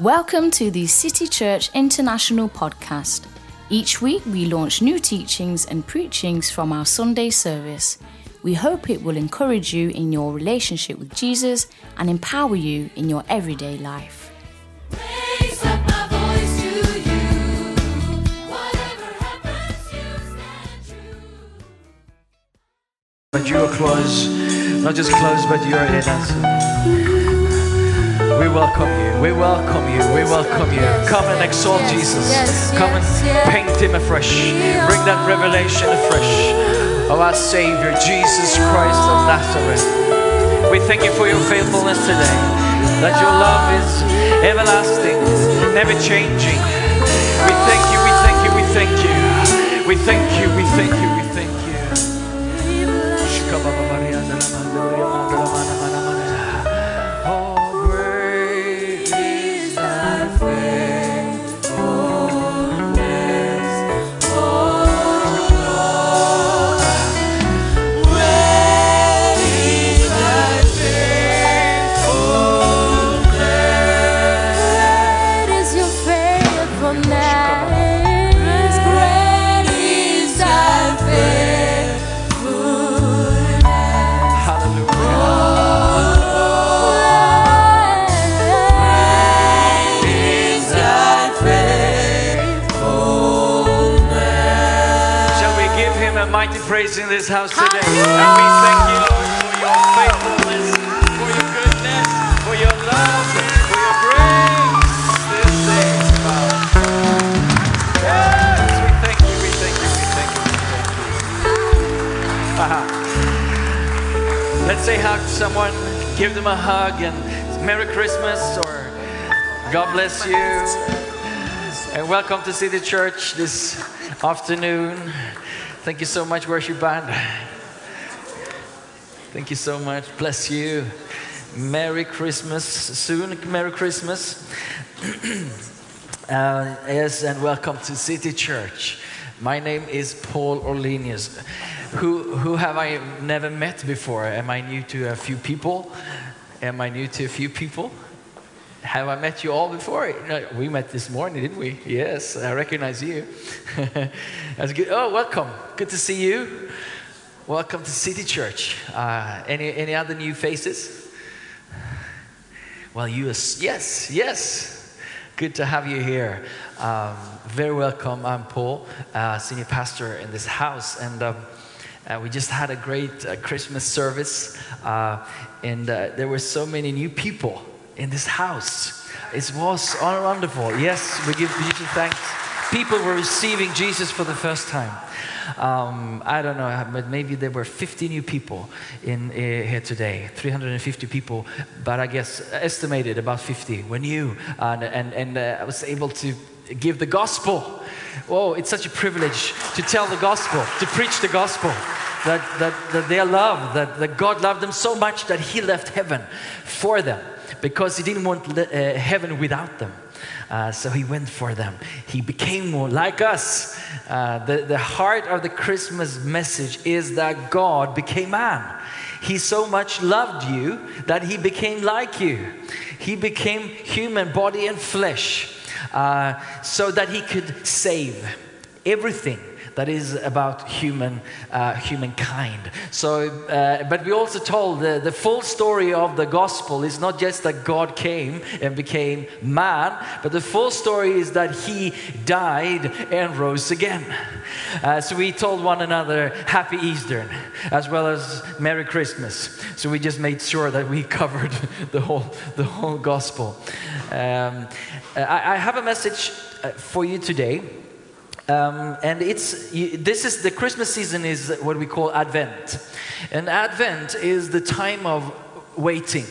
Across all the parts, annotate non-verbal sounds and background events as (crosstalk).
Welcome to the City Church International podcast. Each week we launch new teachings and preachings from our Sunday service. We hope it will encourage you in your relationship with Jesus and empower you in your everyday life. Raise up my voice to you. Whatever happens, you stand true. But you are close, not just close, but you are in us. We welcome you, we welcome you, we welcome you. Come and exalt Jesus. Come and paint him afresh. Bring that revelation afresh of our Savior, Jesus Christ of Nazareth. We thank you for your faithfulness today. That your love is everlasting, never changing. We thank you, we thank you, we thank you. We thank you, we thank you, we thank you. Praise in this house today? And we thank you, Lord, for your faithfulness, for your goodness, for your love, for your grace this day. Yes, we thank you, we thank you, we thank you, we thank you. Aha. Let's say hug someone, give them a hug, and Merry Christmas or God bless you. And welcome to City Church this afternoon. Thank you so much, worship band. Thank you so much. Bless you. Merry Christmas. Soon, Merry Christmas. (clears throat) Uh, yes, and welcome to City Church. My name is Paul Orlenius. Who, who have I never met before? Am I new to a few people? Am I new to a few people? Have I met you all before? We met this morning, didn't we? Yes, I recognize you. (laughs) That's good. Oh, welcome. Good to see you. Welcome to City Church. Uh, any, any other new faces? Well, you, yes, yes. Good to have you here. Um, very welcome. I'm Paul, uh, senior pastor in this house, and um, uh, we just had a great uh, Christmas service, uh, and uh, there were so many new people in this house. It was wonderful. Yes, we give Jesus thanks. People were receiving Jesus for the first time. Um, I don't know, but maybe there were 50 new people in uh, here today, 350 people, but I guess estimated about 50 were new, and, and, and uh, I was able to give the gospel. Oh, it's such a privilege to tell the gospel, to preach the gospel. That, that, that they are loved, that, that God loved them so much that He left heaven for them because He didn't want uh, heaven without them. Uh, so he went for them. He became more like us. Uh, the, the heart of the Christmas message is that God became man. He so much loved you that he became like you. He became human body and flesh uh, so that he could save everything that is about human uh, humankind. So, uh, but we also told the, the full story of the gospel is not just that God came and became man, but the full story is that He died and rose again. Uh, so we told one another Happy Easter as well as Merry Christmas. So we just made sure that we (laughs) covered the whole the whole gospel. Um, I, I have a message uh, for you today. Um, and it's this is the Christmas season is what we call Advent, and Advent is the time of waiting,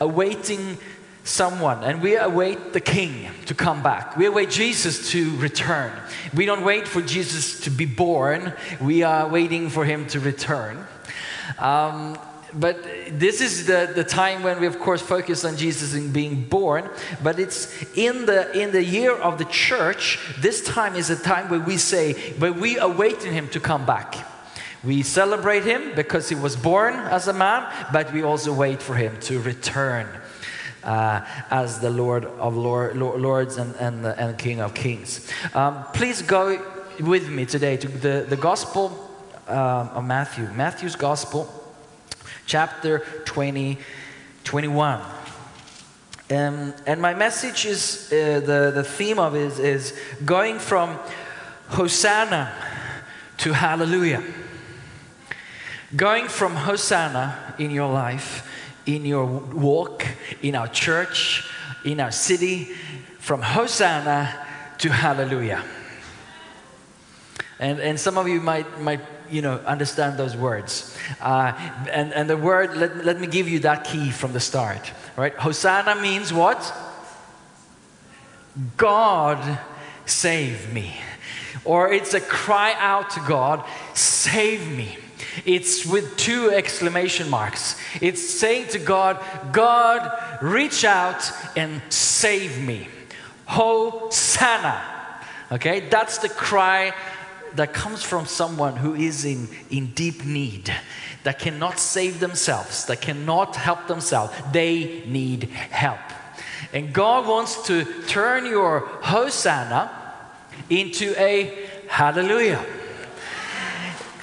awaiting someone, and we await the King to come back. We await Jesus to return. We don't wait for Jesus to be born. We are waiting for him to return. Um, but this is the, the time when we of course focus on jesus in being born. But it's in the in the year of the church this time is a time where we say where we awaiting him to come back. We celebrate him because he was born as a man but we also wait for him to return uh, as the Lord of Lord, Lords and, and, and King of Kings. Um, please go with me today to the, the Gospel um, of Matthew, Matthew's Gospel, chapter 20, 21. Um, and my message is uh, the, the theme of it is, is going from Hosanna to Hallelujah. Going from Hosanna in your life, in your walk, in our church, in our city, from Hosanna to Hallelujah. And, and some of you might, might you know, understand those words. Uh, and, and the word, let, let me give you that key from the start. Right? Hosanna means what? God save me. Or it's a cry out to God, save me. It's with two exclamation marks. It's saying to God, God, reach out and save me. Hosanna. Okay, that's the cry that comes from someone who is in, in deep need, that cannot save themselves, that cannot help themselves. They need help. And God wants to turn your Hosanna into a hallelujah.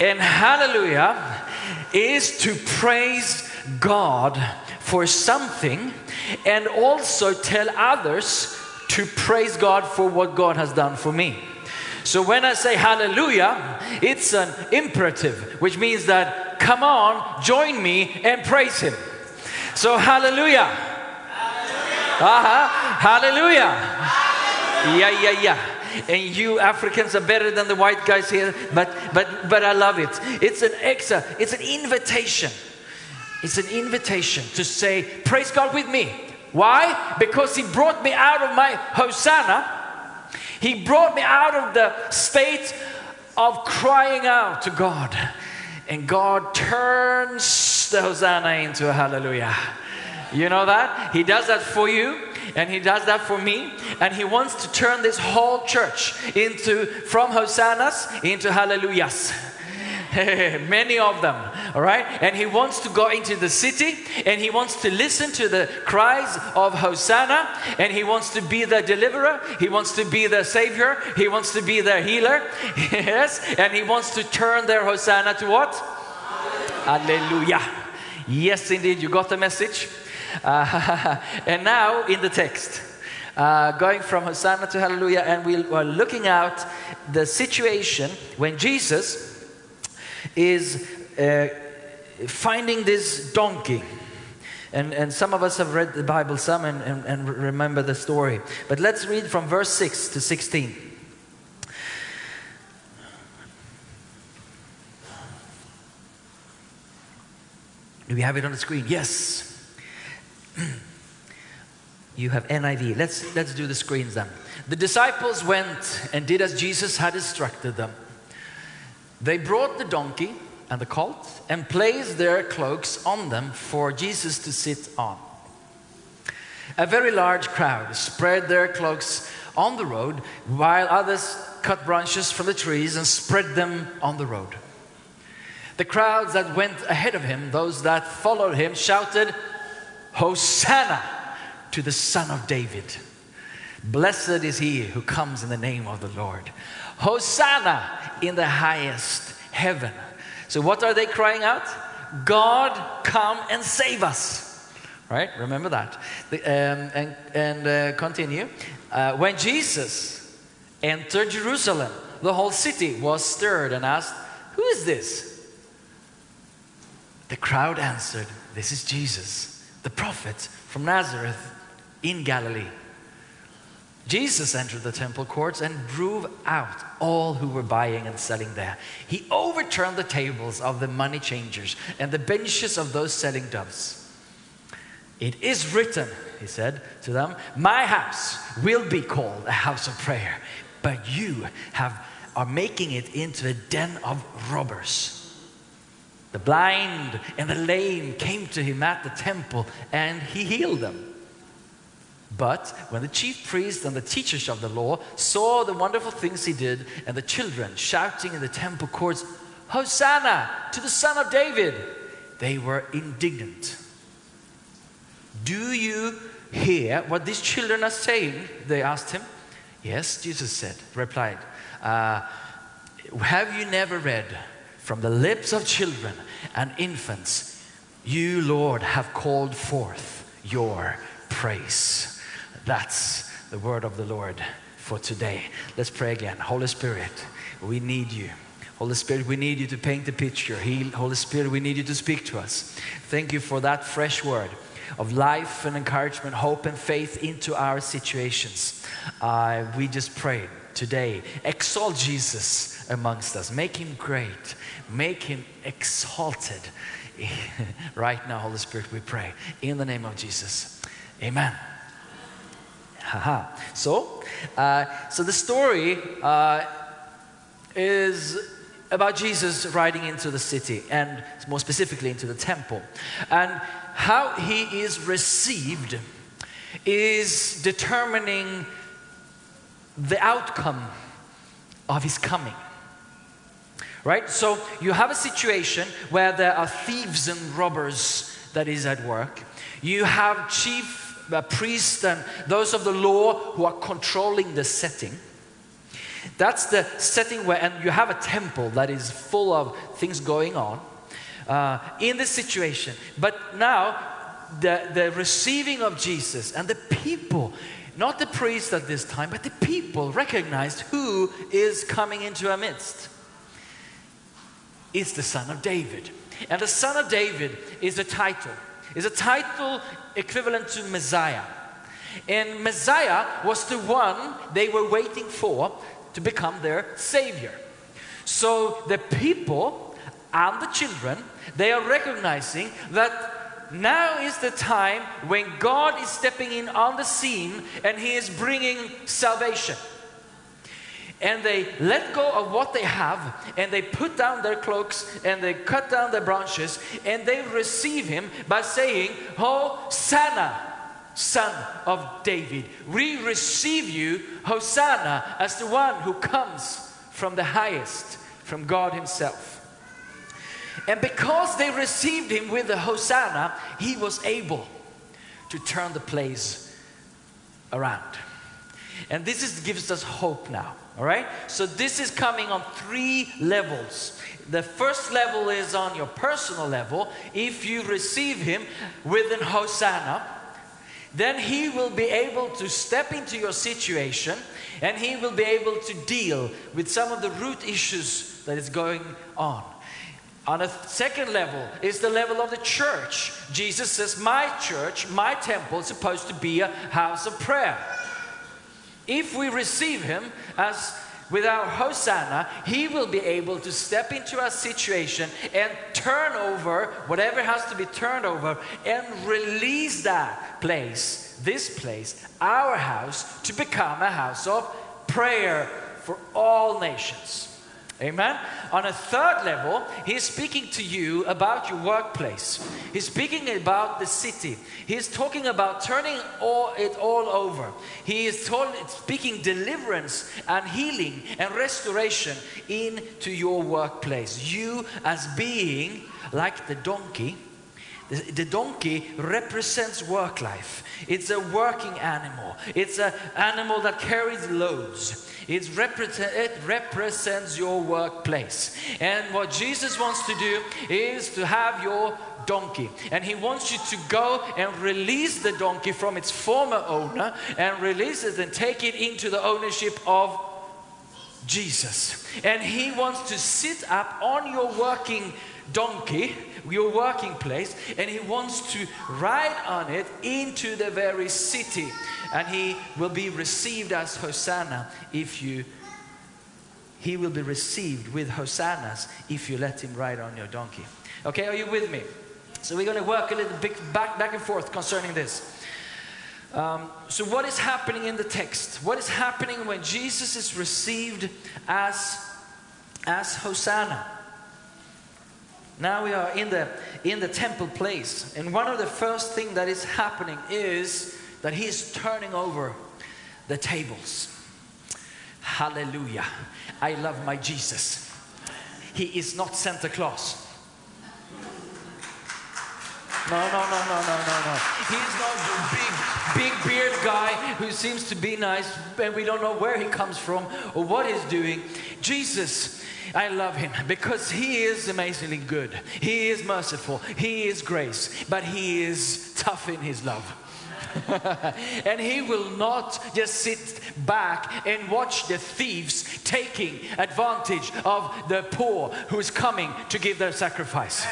And hallelujah is to praise God for something and also tell others to praise God for what God has done for me. So when I say hallelujah, it's an imperative, which means that come on, join me and praise Him. So hallelujah. Uh-huh. Hallelujah. Yeah, yeah, yeah. And you Africans are better than the white guys here, but but but I love it. It's an exa, it's an invitation. It's an invitation to say, praise God with me. Why? Because He brought me out of my Hosanna. He brought me out of the state of crying out to God. And God turns the Hosanna into a hallelujah. You know that? He does that for you. And he does that for me. And he wants to turn this whole church into from hosannas into hallelujahs. (laughs) Many of them, all right? And he wants to go into the city and he wants to listen to the cries of Hosanna and he wants to be the deliverer, he wants to be the savior, he wants to be the healer, (laughs) yes, and he wants to turn their Hosanna to what? Hallelujah. Yes, indeed, you got the message. Uh, (laughs) and now in the text. Uh, going from Hosanna to Hallelujah, and we are looking at the situation when Jesus is uh, finding this donkey. And, and some of us have read the Bible some and, and, and remember the story. But let's read from verse 6 to 16. Do we have it on the screen? Yes. (clears throat) You have NIV. Let's, let's do the screens then. The disciples went and did as Jesus had instructed them. They brought the donkey and the colt and placed their cloaks on them for Jesus to sit on. A very large crowd spread their cloaks on the road, while others cut branches from the trees and spread them on the road. The crowds that went ahead of him, those that followed him, shouted, Hosanna to the Son of David. Blessed is he who comes in the name of the Lord. Hosanna in the highest heaven. So, what are they crying out? God, come and save us. Right? Remember that. The- um, and and uh, continue. Uh, when Jesus entered Jerusalem, the whole city was stirred and asked, Who is this? The crowd answered, This is Jesus, the prophet from Nazareth in Galilee. Jesus entered the temple courts and drove out all who were buying and selling there. He overturned the tables of the money changers and the benches of those selling doves. It is written, he said to them, My house will be called a house of prayer, but you have, are making it into a den of robbers. The blind and the lame came to him at the temple, and he healed them. But when the chief priests and the teachers of the law saw the wonderful things he did, and the children shouting in the temple courts, Hosanna to the Son of David, they were indignant. Do you hear what these children are saying? They asked him. Yes, Jesus said, replied, uh, Have you never read from the lips of children and infants, you, Lord, have called forth your praise? That's the word of the Lord for today. Let's pray again. Holy Spirit, we need you. Holy Spirit, we need you to paint the picture. Holy Spirit, we need you to speak to us. Thank you for that fresh word of life and encouragement, hope and faith into our situations. Uh, we just pray today, exalt Jesus amongst us. Make him great. Make him exalted. (laughs) right now, Holy Spirit, we pray. In the name of Jesus. Amen. Haha. So, uh, so the story uh, is about Jesus riding into the city and more specifically into the temple. And how he is received is determining the outcome of his coming. Right? So you have a situation where there are thieves and robbers that is at work. You have chief uh, priests and those of the law who are controlling the setting. That's the setting where, and you have a temple that is full of things going on uh, in this situation. But now, the, the receiving of Jesus and the people, not the priests at this time, but the people recognized who is coming into our midst. It's the Son of David. And the Son of David is a title, is a title equivalent to Messiah. And Messiah was the one they were waiting for to become their Savior. So the people and the children, they are recognizing that now is the time when God is stepping in on the scene and He is bringing salvation. And they let go of what they have and they put down their cloaks and they cut down their branches and they receive Him by saying, Hosanna, Son of David. We receive you, Hosanna, as the one who comes from the highest, from God Himself. And because they received him with the Hosanna, he was able to turn the place around. And this is, gives us hope now, all right? So this is coming on three levels. The first level is on your personal level. If you receive him with an Hosanna, then he will be able to step into your situation and he will be able to deal with some of the root issues that is going on. On a second level is the level of the church. Jesus says, My church, my temple is supposed to be a house of prayer. If we receive him as with our Hosanna, he will be able to step into our situation and turn over whatever has to be turned over and release that place, this place, our house, to become a house of prayer for all nations. Amen. On a third level, he's speaking to you about your workplace. He's speaking about the city. He's talking about turning all, it all over. He is told, speaking deliverance and healing and restoration into your workplace. You, as being like the donkey, the, donkey represents work life. It's a working animal. It's an animal that carries loads. Represent, it represents your workplace. And what Jesus wants to do is to have your donkey. And he wants you to go and release the donkey from its former owner and release it and take it into the ownership of Jesus. And he wants to sit up on your working donkey, your working place, and he wants to ride on it into the very city. And he will be received as Hosanna if you he will be received with hosannas if you let him ride on your donkey. Okay, are you with me? So we're going to work a little bit back, back and forth concerning this. Um, so, what is happening in the text? What is happening when Jesus is received as, as Hosanna? Now we are in the, in the temple place, and one of the first thing that is happening is that he is turning over the tables. Hallelujah. I love my Jesus. He is not Santa Claus. No, no, no, no, no, no, no. He's not the big, big beard guy who seems to be nice and we don't know where he comes from or what he's doing. Jesus, I love him because he is amazingly good. He is merciful. He is grace, but he is tough in his love. (laughs) and he will not just sit back and watch the thieves taking advantage of the poor who is coming to give their sacrifice.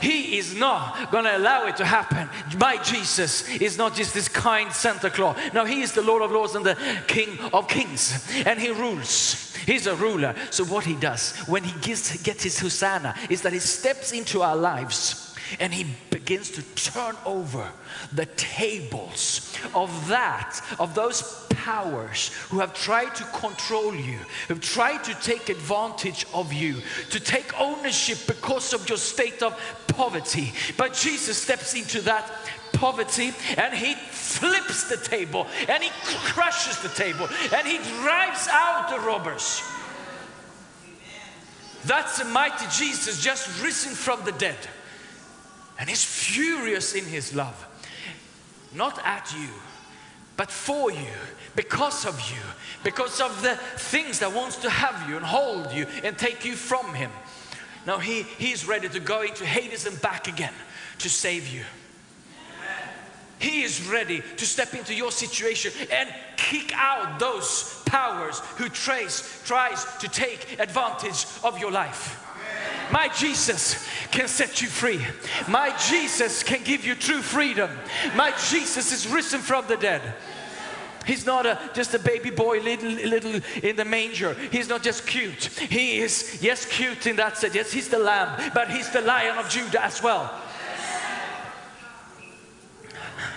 He is not going to allow it to happen. My Jesus is not just this kind Santa Claus. No, He is the Lord of Lords and the King of Kings. And He rules. He's a ruler. So, what He does when He gets, gets His Hosanna is that He steps into our lives and he begins to turn over the tables of that, of those powers who have tried to control you, who've tried to take advantage of you, to take ownership because of your state of poverty. But Jesus steps into that poverty and he flips the table and he crushes the table and he drives out the robbers. That's the mighty Jesus just risen from the dead. And he's furious in his love. Not at you, but for you, because of you, because of the things that wants to have you and hold you and take you from him. Now he, he's ready to go into Hades and back again to save you. He is ready to step into your situation and kick out those powers who trace, tries to take advantage of your life. My Jesus can set you free. My Jesus can give you true freedom. My Jesus is risen from the dead. He's not a, just a baby boy little, little in the manger. He's not just cute. He is, yes, cute in that sense. Yes, he's the lamb, but he's the lion of Judah as well.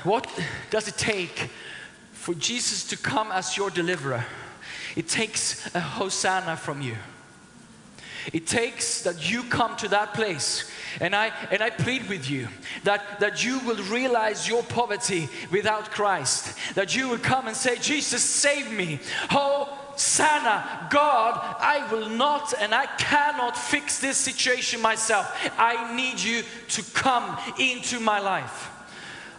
What does it take for Jesus to come as your deliverer? It takes a hosanna from you. It takes that you come to that place. And I and I plead with you that, that you will realize your poverty without Christ. That you will come and say, Jesus, save me. Hosanna, God, I will not and I cannot fix this situation myself. I need you to come into my life.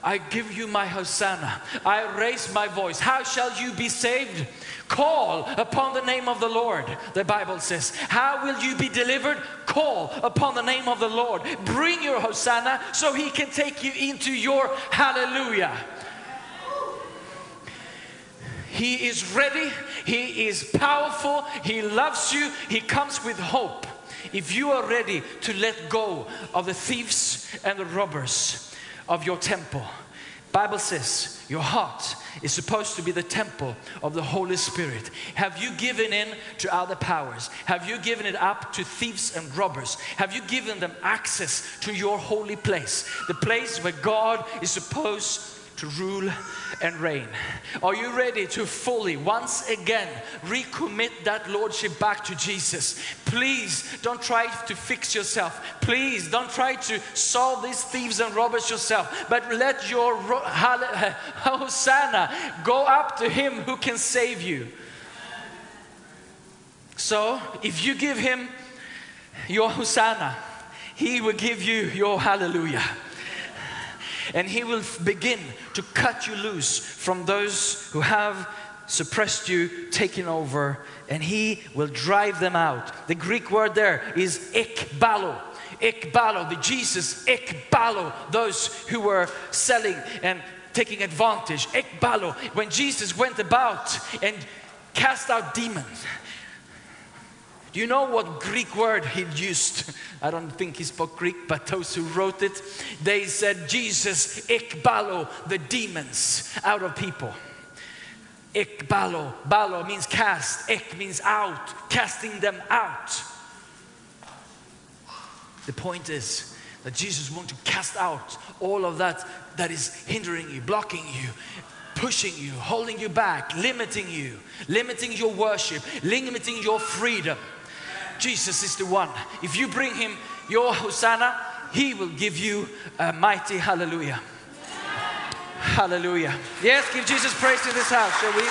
I give you my Hosanna. I raise my voice. How shall you be saved? Call upon the name of the Lord, the Bible says. How will you be delivered? Call upon the name of the Lord. Bring your Hosanna so he can take you into your hallelujah. He is ready, He is powerful, He loves you, He comes with hope. If you are ready to let go of the thieves and the robbers of your temple, Bible says your heart is supposed to be the temple of the Holy Spirit. Have you given in to other powers? Have you given it up to thieves and robbers? Have you given them access to your holy place? The place where God is supposed to rule and reign. Are you ready to fully, once again, recommit that lordship back to Jesus? Please don't try to fix yourself. Please don't try to solve these thieves and robbers yourself, but let your (laughs) Hosanna go up to Him who can save you. So, if you give Him your Hosanna, He will give you your hallelujah and he will begin to cut you loose from those who have suppressed you, taken over, and he will drive them out. The Greek word there is ekbalo. Ekbalo, the Jesus ekbalo, those who were selling and taking advantage. Ekbalo, when Jesus went about and cast out demons. Do you know what Greek word he used? (laughs) I don't think he spoke Greek, but those who wrote it, they said Jesus ekbalo the demons out of people. Ekbalo, balo means cast, ek means out, casting them out. The point is that Jesus wants to cast out all of that that is hindering you, blocking you, pushing you, holding you back, limiting you, limiting your worship, limiting your freedom. Jesus is the one. If you bring him your Hosanna, he will give you a mighty hallelujah. Hallelujah. Yes, give Jesus praise in this house, shall we?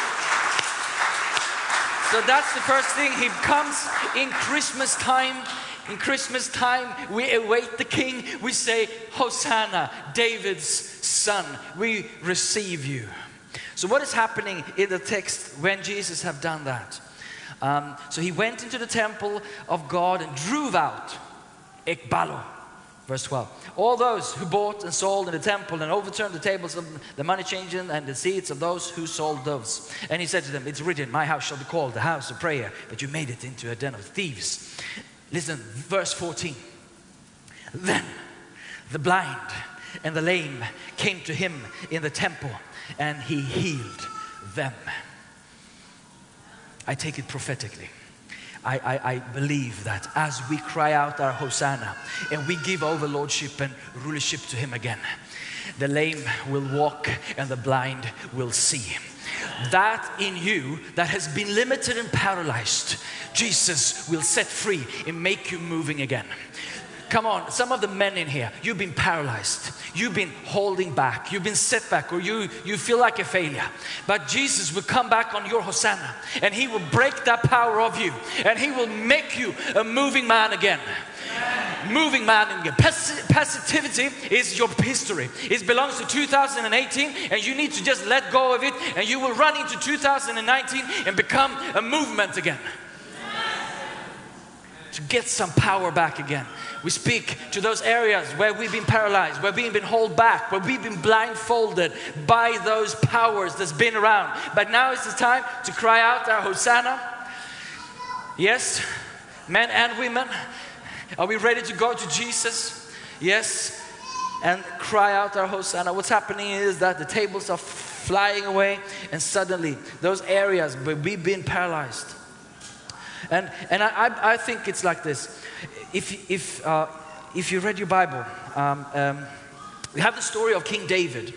So that's the first thing. He comes in Christmas time In Christmas time, we await the King. We say, Hosanna, David's son. We receive you. So, what is happening in the text when Jesus have done that? Um, so he went into the temple of God and drove out Ekbalo. Verse 12. All those who bought and sold in the temple and overturned the tables of the money changers and the seats of those who sold doves. And he said to them, It's written, My house shall be called the house of prayer, but you made it into a den of thieves. Listen, verse 14. Then the blind and the lame came to him in the temple, and he healed them. I take it prophetically. I, I, I believe that as we cry out our Hosanna and we give over lordship and rulership to Him again, the lame will walk and the blind will see. That in you that has been limited and paralyzed, Jesus will set free and make you moving again. Come on, some of the men in here, you've been paralyzed. You've been holding back. You've been set back, or you, you feel like a failure. But Jesus will come back on your Hosanna and He will break that power of you and He will make you a moving man again. Moving man again. Pass- passivity is your history. It belongs to 2018, and you need to just let go of it, and you will run into 2019 and become a movement again to get some power back again. We speak to those areas where we've been paralyzed, where we've been held back, where we've been blindfolded by those powers that's been around. But now is the time to cry out our Hosanna. Yes, men and women, are we ready to go to Jesus? Yes, and cry out our Hosanna. What's happening is that the tables are flying away, and suddenly those areas where we've been paralyzed, and, and I, I, think it's like this. If, if, uh, if you read your Bible, um, um, we have the story of King David.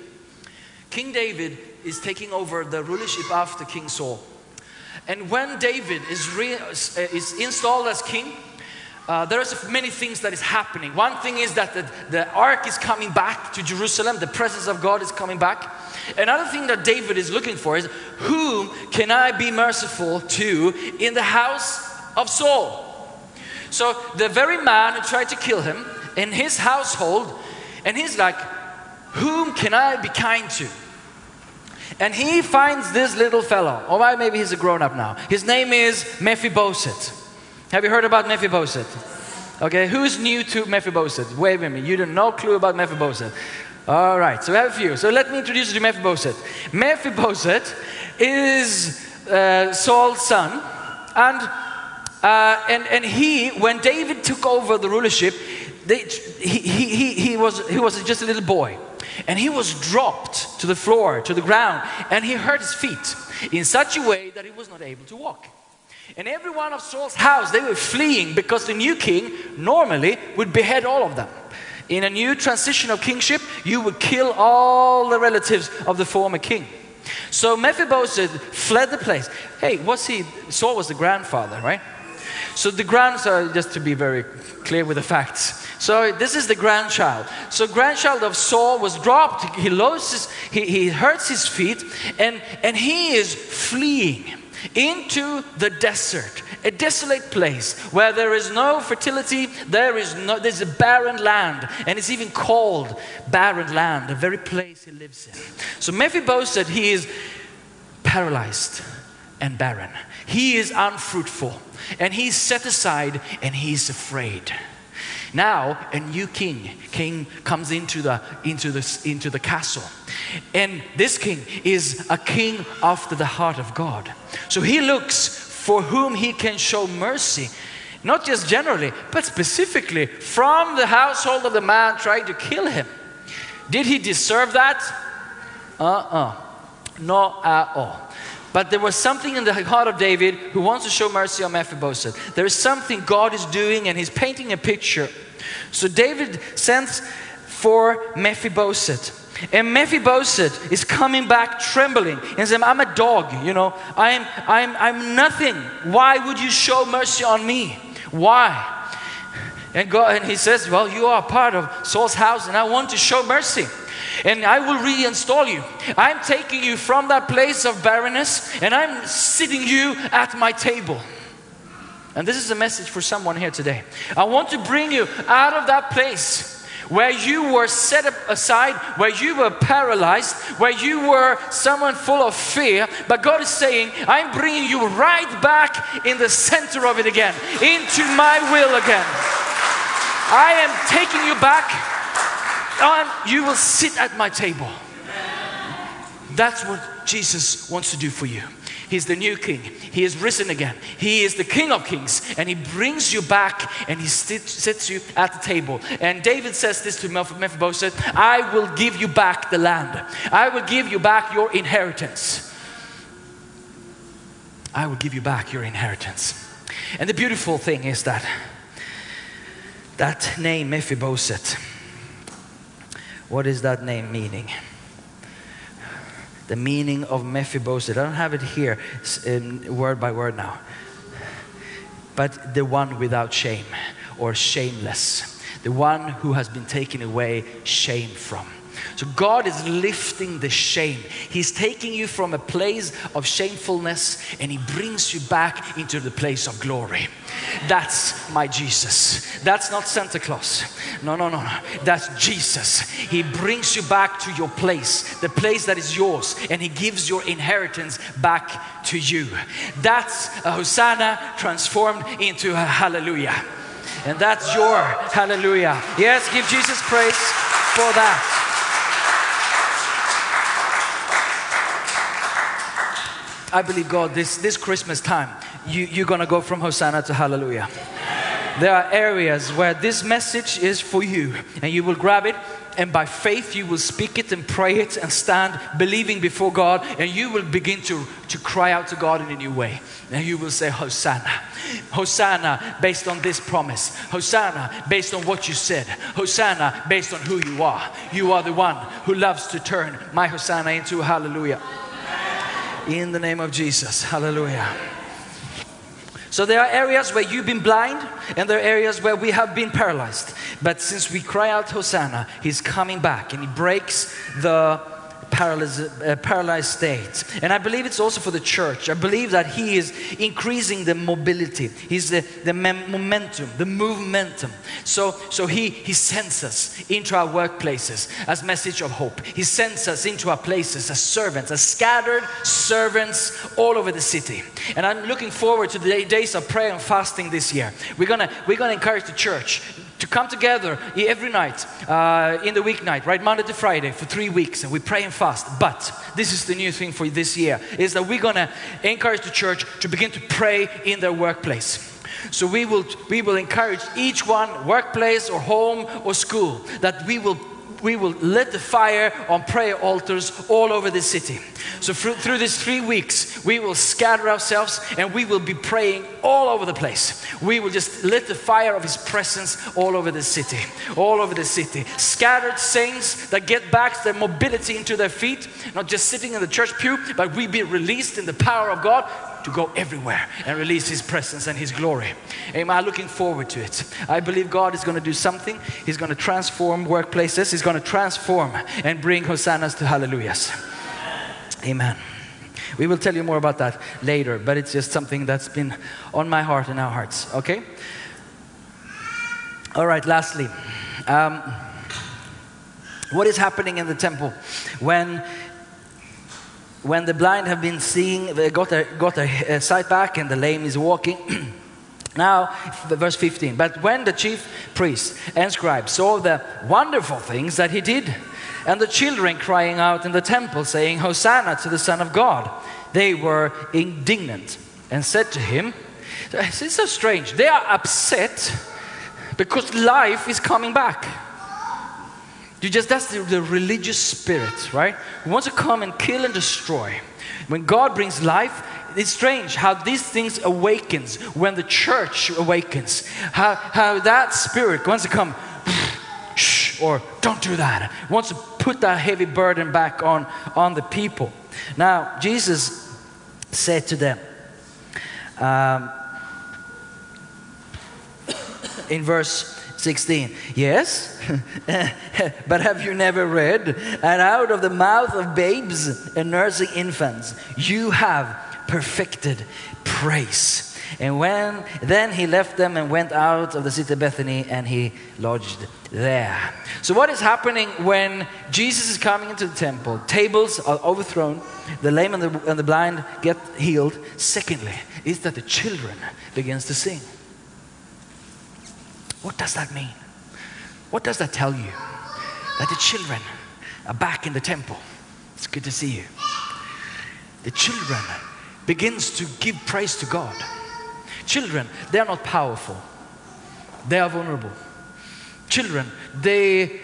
King David is taking over the rulership after King Saul. And when David is, re, uh, is installed as king, uh, there's many things that is happening. One thing is that the, the ark is coming back to Jerusalem, the presence of God is coming back. Another thing that David is looking for is whom can I be merciful to in the house of Saul? So the very man who tried to kill him in his household, and he's like, whom can I be kind to? And he finds this little fellow, or well, maybe he's a grown up now. His name is Mephibosheth. Have you heard about Mephibosheth? Okay, who's new to Mephibosheth? Wait a minute, you don't no clue about Mephibosheth. All right, so we have a few. So let me introduce you to Mephibosheth. Mephibosheth is uh, Saul's son, and, uh, and, and he, when David took over the rulership, they, he, he, he, he, was, he was just a little boy. And he was dropped to the floor, to the ground, and he hurt his feet in such a way that he was not able to walk. And every one of Saul's house, they were fleeing because the new king normally would behead all of them. In a new transition of kingship, you would kill all the relatives of the former king. So Mephibosheth fled the place. Hey, was he? Saul was the grandfather, right? So the grandson, uh, just to be very clear with the facts. So this is the grandchild. So grandchild of Saul was dropped. He loses, he, he hurts his feet, and, and he is fleeing into the desert, a desolate place where there is no fertility, there is no there's a barren land, and it's even called barren land, the very place he lives in. So Mephibosheth, he is paralyzed and barren. He is unfruitful, and he's set aside, and he's afraid. Now a new king, king comes into the into the into the castle, and this king is a king after the heart of God. So he looks for whom he can show mercy, not just generally, but specifically from the household of the man trying to kill him. Did he deserve that? Uh-uh, not at all. But there was something in the heart of David who wants to show mercy on Mephibosheth. There is something God is doing, and he's painting a picture. So David sends for Mephibosheth. And Mephibosheth is coming back trembling and saying, I'm a dog, you know, I'm, I'm, I'm nothing. Why would you show mercy on me? Why? And, God, and he says, Well, you are part of Saul's house, and I want to show mercy. And I will reinstall you. I'm taking you from that place of barrenness, and I'm sitting you at my table. And this is a message for someone here today. I want to bring you out of that place where you were set aside, where you were paralyzed, where you were someone full of fear. But God is saying, I'm bringing you right back in the center of it again, into my will again. I am taking you back, and you will sit at my table. That's what Jesus wants to do for you. He's the new king. He is risen again. He is the king of kings. And he brings you back and he sit, sits you at the table. And David says this to Mephibosheth I will give you back the land, I will give you back your inheritance. I will give you back your inheritance. And the beautiful thing is that that name, Mephibosheth, what is that name meaning? the meaning of Mephibosheth. I don't have it here um, word by word now. But the one without shame or shameless, the one who has been taken away shame from. So God is lifting the shame. He's taking you from a place of shamefulness and He brings you back into the place of glory. That's my Jesus. That's not Santa Claus. No, no, no, no. That's Jesus. He brings you back to your place, the place that is yours, and He gives your inheritance back to you. That's a Hosanna transformed into a hallelujah. And that's your hallelujah. Yes, give Jesus praise for that. I believe God, this, this Christmas time, you, you're going to go from Hosanna to Hallelujah. There are areas where this message is for you, and you will grab it, and by faith, you will speak it and pray it and stand believing before God, and you will begin to, to cry out to God in a new way. And you will say, Hosanna. Hosanna based on this promise. Hosanna based on what you said. Hosanna based on who you are. You are the one who loves to turn my Hosanna into a hallelujah. In the name of Jesus. Hallelujah. So there are areas where you've been blind and there are areas where we have been paralyzed. But since we cry out Hosanna, He's coming back and He breaks the paralyzed, uh, paralyzed state. And I believe it's also for the church. I believe that He is increasing the mobility, He's the, the momentum, the momentum. So, so he, he sends us into our workplaces as message of hope. He sends us into our places as servants, as scattered servants all over the city. And I'm looking forward to the days of prayer and fasting this year. We're gonna, we're gonna encourage the church to come together every night uh, in the weeknight, right, Monday to Friday for three weeks, and we pray and fast. But this is the new thing for this year: is that we're gonna encourage the church to begin to pray in their workplace. So we will we will encourage each one, workplace or home or school, that we will we will lit the fire on prayer altars all over the city. So through, these three weeks, we will scatter ourselves and we will be praying all over the place. We will just lit the fire of His presence all over the city, all over the city. Scattered saints that get back their mobility into their feet, not just sitting in the church pew, but we be released in the power of God to go everywhere and release His presence and His glory. Amen. I'm looking forward to it. I believe God is going to do something. He's going to transform workplaces. He's going to transform and bring hosannas to hallelujahs. Amen. We will tell you more about that later, but it's just something that's been on my heart and our hearts. Okay? All right, lastly. Um, what is happening in the temple when when the blind have been seeing, they got their, got their sight back, and the lame is walking. (clears throat) now, verse 15. But when the chief priests and scribes saw the wonderful things that he did, and the children crying out in the temple, saying, Hosanna to the Son of God, they were indignant and said to him, It's so strange. They are upset because life is coming back. You just that's the, the religious spirit, right? Who wants to come and kill and destroy. When God brings life, it's strange how these things awakens when the church awakens. How how that spirit wants to come shh (sniffs) or don't do that. Wants to put that heavy burden back on on the people. Now Jesus said to them um, (coughs) in verse 16 yes (laughs) but have you never read and out of the mouth of babes and nursing infants you have perfected praise And when then he left them and went out of the city of Bethany and he lodged there. So what is happening when Jesus is coming into the temple? Tables are overthrown, the lame and the, and the blind get healed. Secondly, is that the children begins to sing. What does that mean? What does that tell you? That the children are back in the temple. It's good to see you. The children begins to give praise to God. Children, they are not powerful. They are vulnerable. Children, they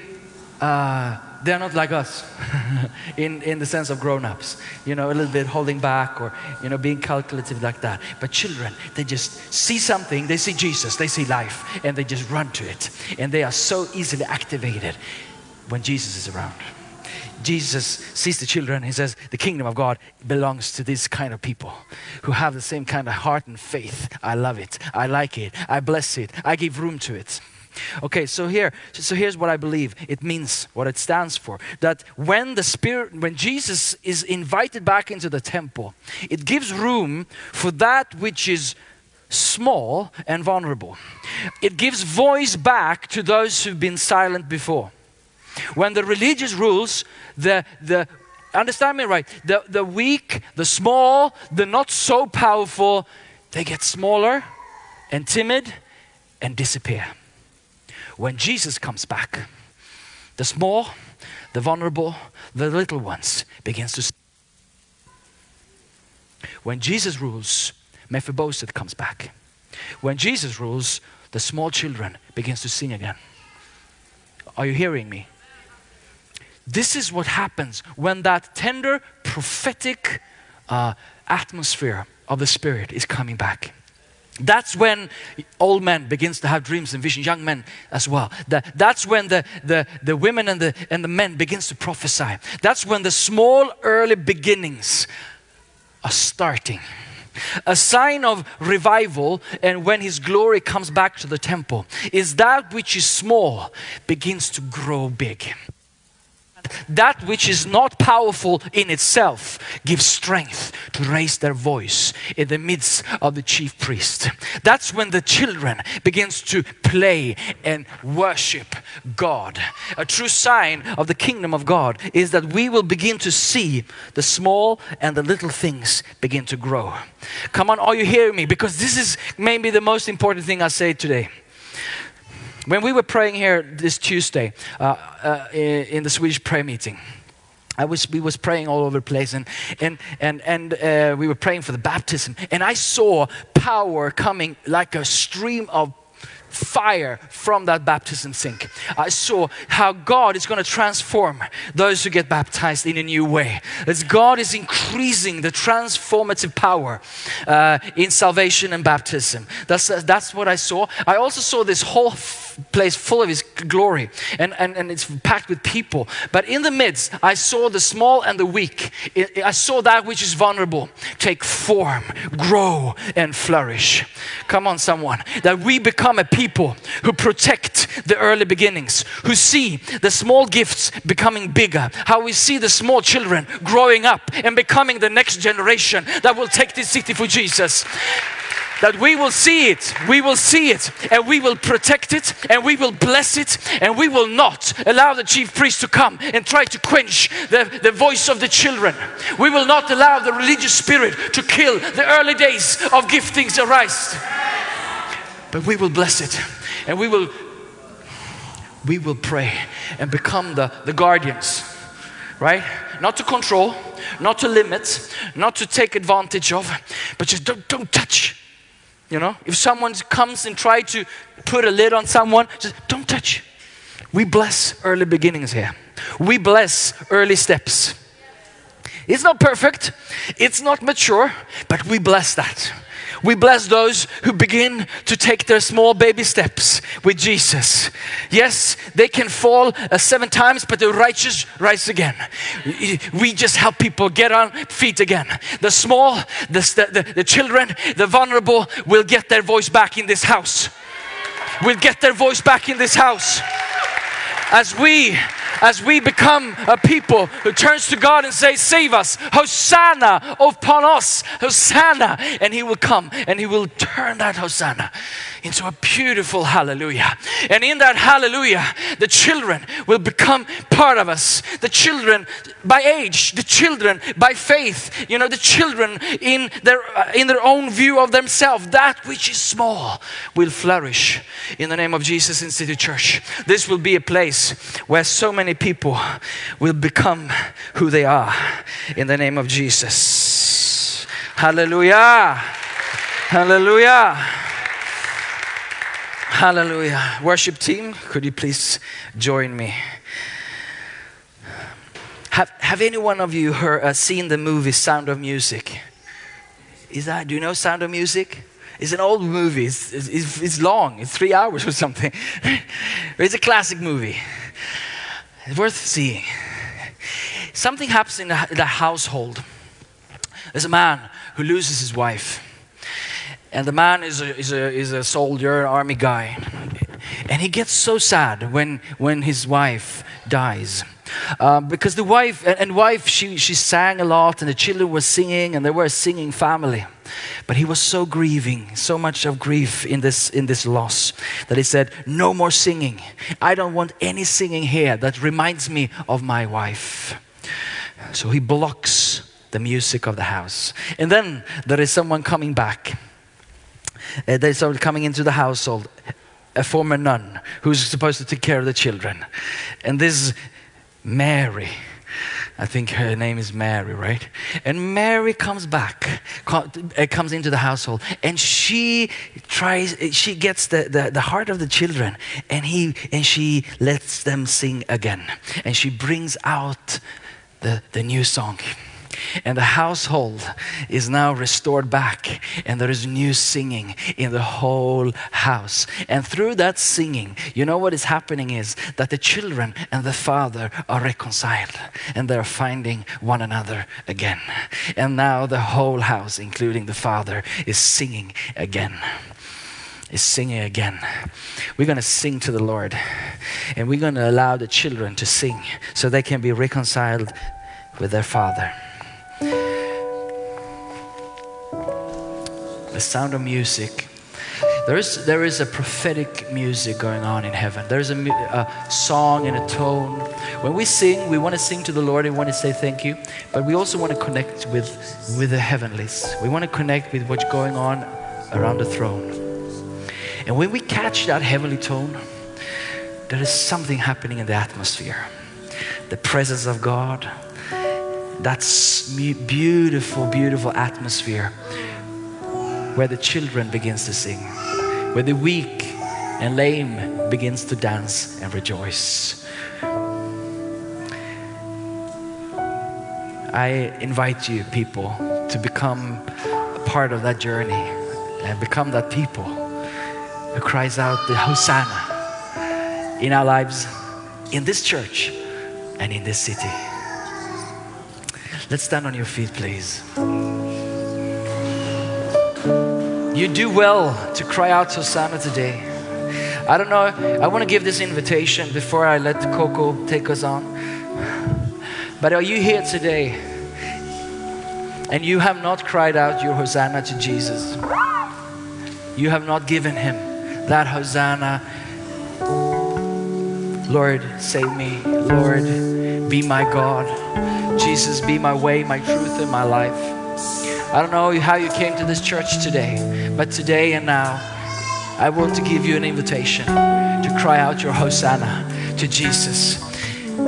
uh, they are not like us (laughs) in, in the sense of grown-ups. You know a little bit holding back or you know being calculative like that. But children they just see something they see jesus they see life and they just run to it. And they are so easily activated when jesus is around. Jesus sees the children he says the kingdom of god belongs to this kind of people who have the same kind of heart and faith. I love it. I like it. I bless it. I give room to it Okay, so here, so here's what I believe it means, what it stands for. That when the Spirit, when Jesus is invited back into the temple, it gives room for that which is small and vulnerable. It gives voice back to those who've been silent before. When the religious rules, the the understand me right, the, the weak, the small, the not so powerful, they get smaller and timid and disappear when Jesus comes back, the small, the vulnerable, the little ones begins to. When Jesus rules, Mephibosheth comes back. When Jesus rules, the small children begins to sing again. Are you hearing me? This is what happens when that tender prophetic uh, atmosphere of the Spirit is coming back. That's when old men begins to have dreams and visions, young men as well. That, that's when the, the, the women and the, and the men begins to prophesy. That's when the small early beginnings are starting. A sign of revival and when his glory comes back to the temple is that which is small begins to grow big that which is not powerful in itself gives strength to raise their voice in the midst of the chief priest. That's when the children begins to play and worship god. A true sign of the kingdom of god is that we will begin to see the small and the little things begin to grow. Come on are you hearing me? Because this is maybe the most important thing i say today when we were praying here this Tuesday uh, uh, in, in the Swedish prayer meeting, I was, we was praying all over the place and, and, and, and uh, we were praying for the baptism. And I saw power coming like a stream of fire from that baptism sink. I saw how God is going to transform those who get baptized in a new way. As God is increasing the transformative power uh, in salvation and baptism. That's, that's what I saw. I also saw this whole place full of His glory and, and, and it's packed with people. But in the midst, I saw the small and the weak. I I saw that which is vulnerable take form, grow, and flourish. Come on, someone. That we become a people who protect the early beginnings, who see the small gifts becoming bigger, how we see the small children growing up and becoming the next generation that will take this city for Jesus that we will see it, we will see it, and we will protect it, and we will bless it, and we will not allow the chief priest to come and try to quench the, the voice of the children. We will not allow the religious spirit to kill the early days of giftings arise. But we will bless it, and we will we will pray and become the, the guardians, right? Not to control, not to limit, not to take advantage of, but just don't, don't touch. You know, if someone comes and try to put a lid on someone, just don't touch. We bless early beginnings here. We bless early steps. It's not perfect, it's not mature, but we bless that. We bless those who begin to take their small baby steps with Jesus. Yes, they can fall uh, seven times, but the righteous rise again. We just help people get on feet again. The small, the, the, the children, the vulnerable will get their voice back in this house. Will get their voice back in this house as we as we become a people who turns to God and say, Save us, Hosanna upon us, Hosanna. And He will come and He will turn that Hosanna into a beautiful hallelujah. And in that hallelujah, the children will become part of us. The children by age, the children by faith, you know, the children in their, uh, in their own view of themselves, that which is small will flourish in the name of Jesus in City Church. This will be a place where so many people will become who they are in the name of Jesus. Hallelujah. Hallelujah. Hallelujah. Worship team, could you please join me? Have, have any one of you heard, uh, seen the movie Sound of Music? Is that, do you know Sound of Music? It's an old movie. It's, it's, it's long. It's three hours or something. (laughs) it's a classic movie. It's worth seeing. Something happens in the, the household. There's a man who loses his wife. And the man is a, is a, is a soldier, army guy. And he gets so sad when, when his wife dies. Um, because the wife, and, wife, she, she sang a lot, and the children were singing, and they were a singing family. But he was so grieving, so much of grief in this, in this loss, that he said, No more singing. I don't want any singing here that reminds me of my wife. So he blocks the music of the house. And then there is someone coming back. Uh, they started coming into the household, a former nun who's supposed to take care of the children. And this Mary, I think her name is Mary, right? And Mary comes back, uh, comes into the household, and she tries, she gets the, the, the heart of the children, and, he, and she lets them sing again. And she brings out the, the new song. And the household is now restored back, and there is new singing in the whole house. And through that singing, you know what is happening is that the children and the father are reconciled, and they're finding one another again. And now the whole house, including the father, is singing again is singing again. We're going to sing to the Lord and we're going to allow the children to sing so they can be reconciled with their father. The sound of music. There is, there is a prophetic music going on in heaven. There's a, a song and a tone. When we sing, we want to sing to the Lord and want to say thank you, but we also want to connect with, with the heavenlies. We want to connect with what's going on around the throne. And when we catch that heavenly tone, there is something happening in the atmosphere. The presence of God, that's mu- beautiful, beautiful atmosphere where the children begins to sing, where the weak and lame begins to dance and rejoice. I invite you, people, to become a part of that journey and become that people who cries out the Hosanna in our lives, in this church, and in this city. Let's stand on your feet, please. You do well to cry out to Hosanna today. I don't know, I want to give this invitation before I let Coco take us on. But are you here today and you have not cried out your Hosanna to Jesus? You have not given him that Hosanna. Lord, save me. Lord, be my God. Jesus, be my way, my truth, and my life. I don't know how you came to this church today, but today and now, I want to give you an invitation to cry out your Hosanna to Jesus.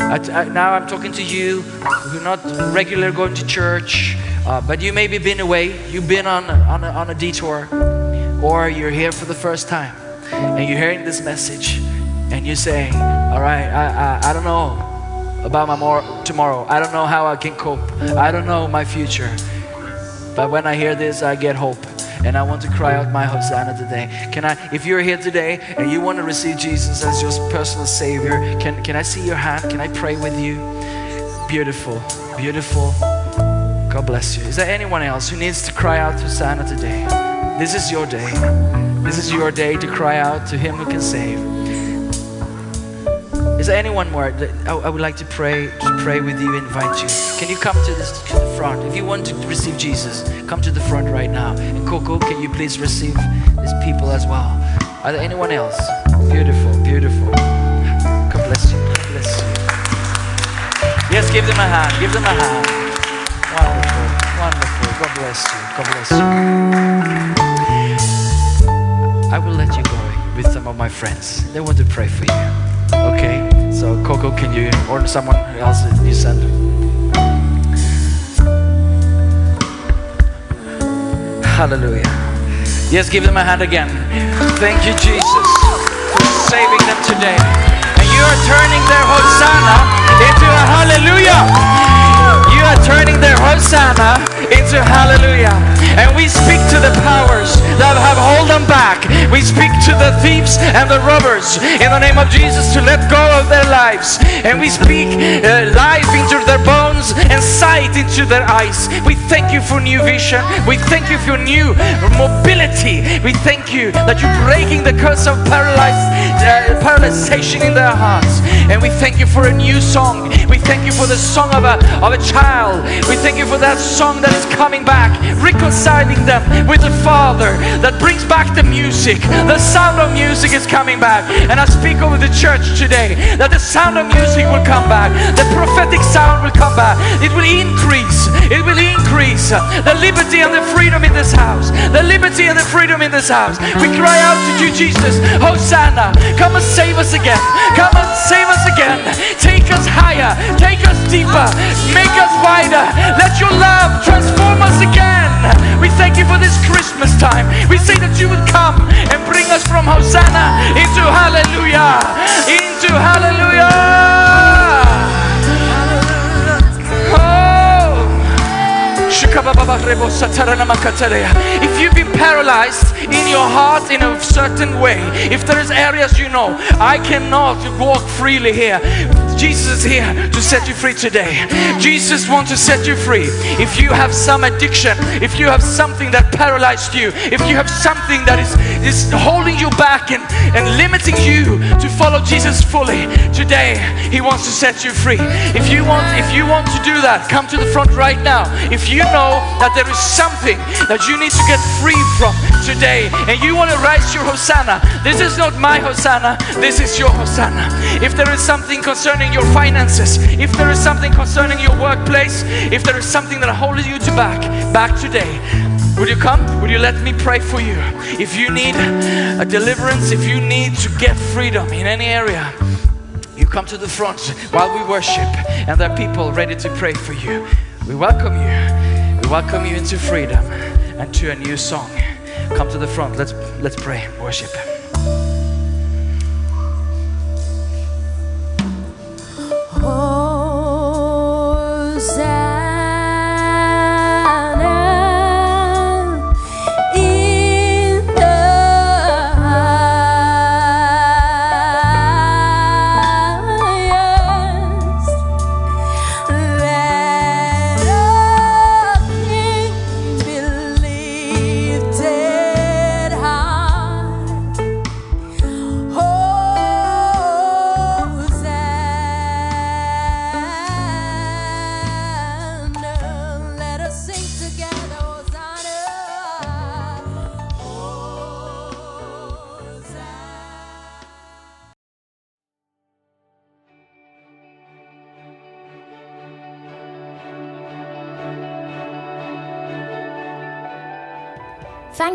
I- I- now I'm talking to you who are not regular going to church, uh, but you maybe been away, you've been on, on, a, on a detour, or you're here for the first time and you're hearing this message and you're saying, All right, I, I, I don't know about my more, tomorrow, I don't know how I can cope, I don't know my future. But when I hear this, I get hope. And I want to cry out my Hosanna today. Can I, if you're here today and you want to receive Jesus as your personal Savior, can, can I see your hand? Can I pray with you? Beautiful, beautiful. God bless you. Is there anyone else who needs to cry out Hosanna today? This is your day. This is your day to cry out to Him who can save. Is there anyone more? I would like to pray, to pray with you, invite you. Can you come to this to the front? If you want to receive Jesus, come to the front right now. And Coco, can you please receive these people as well? Are there anyone else? Beautiful, beautiful. God bless you. God bless you. Yes, give them a hand. Give them a hand. Wonderful, wonderful. God bless you. God bless you. I will let you go with some of my friends. They want to pray for you. Okay? So, Coco, can you, or someone else you send? Hallelujah. Yes, give them a hand again. Thank you, Jesus, for saving them today. And you are turning their Hosanna into a hallelujah. You are turning their Hosanna into hallelujah. And we speak to the powers that have held them back. We speak to the thieves and the robbers in the name of Jesus to let go of their lives. And we speak uh, life into their bones and sight into their eyes. We thank you for new vision. We thank you for new mobility. We thank you that you're breaking the curse of paralyzed, uh, paralyzation in their hearts. And we thank you for a new song. We thank you for the song of a, of a child. We thank you for that song that is coming back, reconciling them with the Father, that brings back the music. The sound of music is coming back. And I speak over the church today that the sound of music will come back. The prophetic sound will come back. It will increase. It will increase. The liberty and the freedom in this house. The liberty and the freedom in this house. We cry out to you, Jesus. Hosanna. Come and save us again. Come and save us again. Take us higher. Take us deeper. Make us wider. Let your love transform us again. We thank you for this Christmas time. We say that you would come and bring us from Hosanna into hallelujah. Into hallelujah. Oh. If you've been paralyzed in your heart in a certain way, if there is areas you know, I cannot walk freely here. Jesus is here to set you free today. Jesus wants to set you free. If you have some addiction, if you have something that paralyzed you, if you have something that is, is holding you back and, and limiting you to follow Jesus fully, today He wants to set you free. If you want, if you want to do that, come to the front right now. If you know that there is something that you need to get free from today, and you want to raise your Hosanna, this is not my Hosanna, this is your Hosanna. If there is something concerning your finances, if there is something concerning your workplace, if there is something that holds you to back, back today, would you come? Would you let me pray for you? If you need a deliverance, if you need to get freedom in any area, you come to the front while we worship, and there are people ready to pray for you. We welcome you. We welcome you into freedom and to a new song. Come to the front. Let's let's pray, worship. Hosanna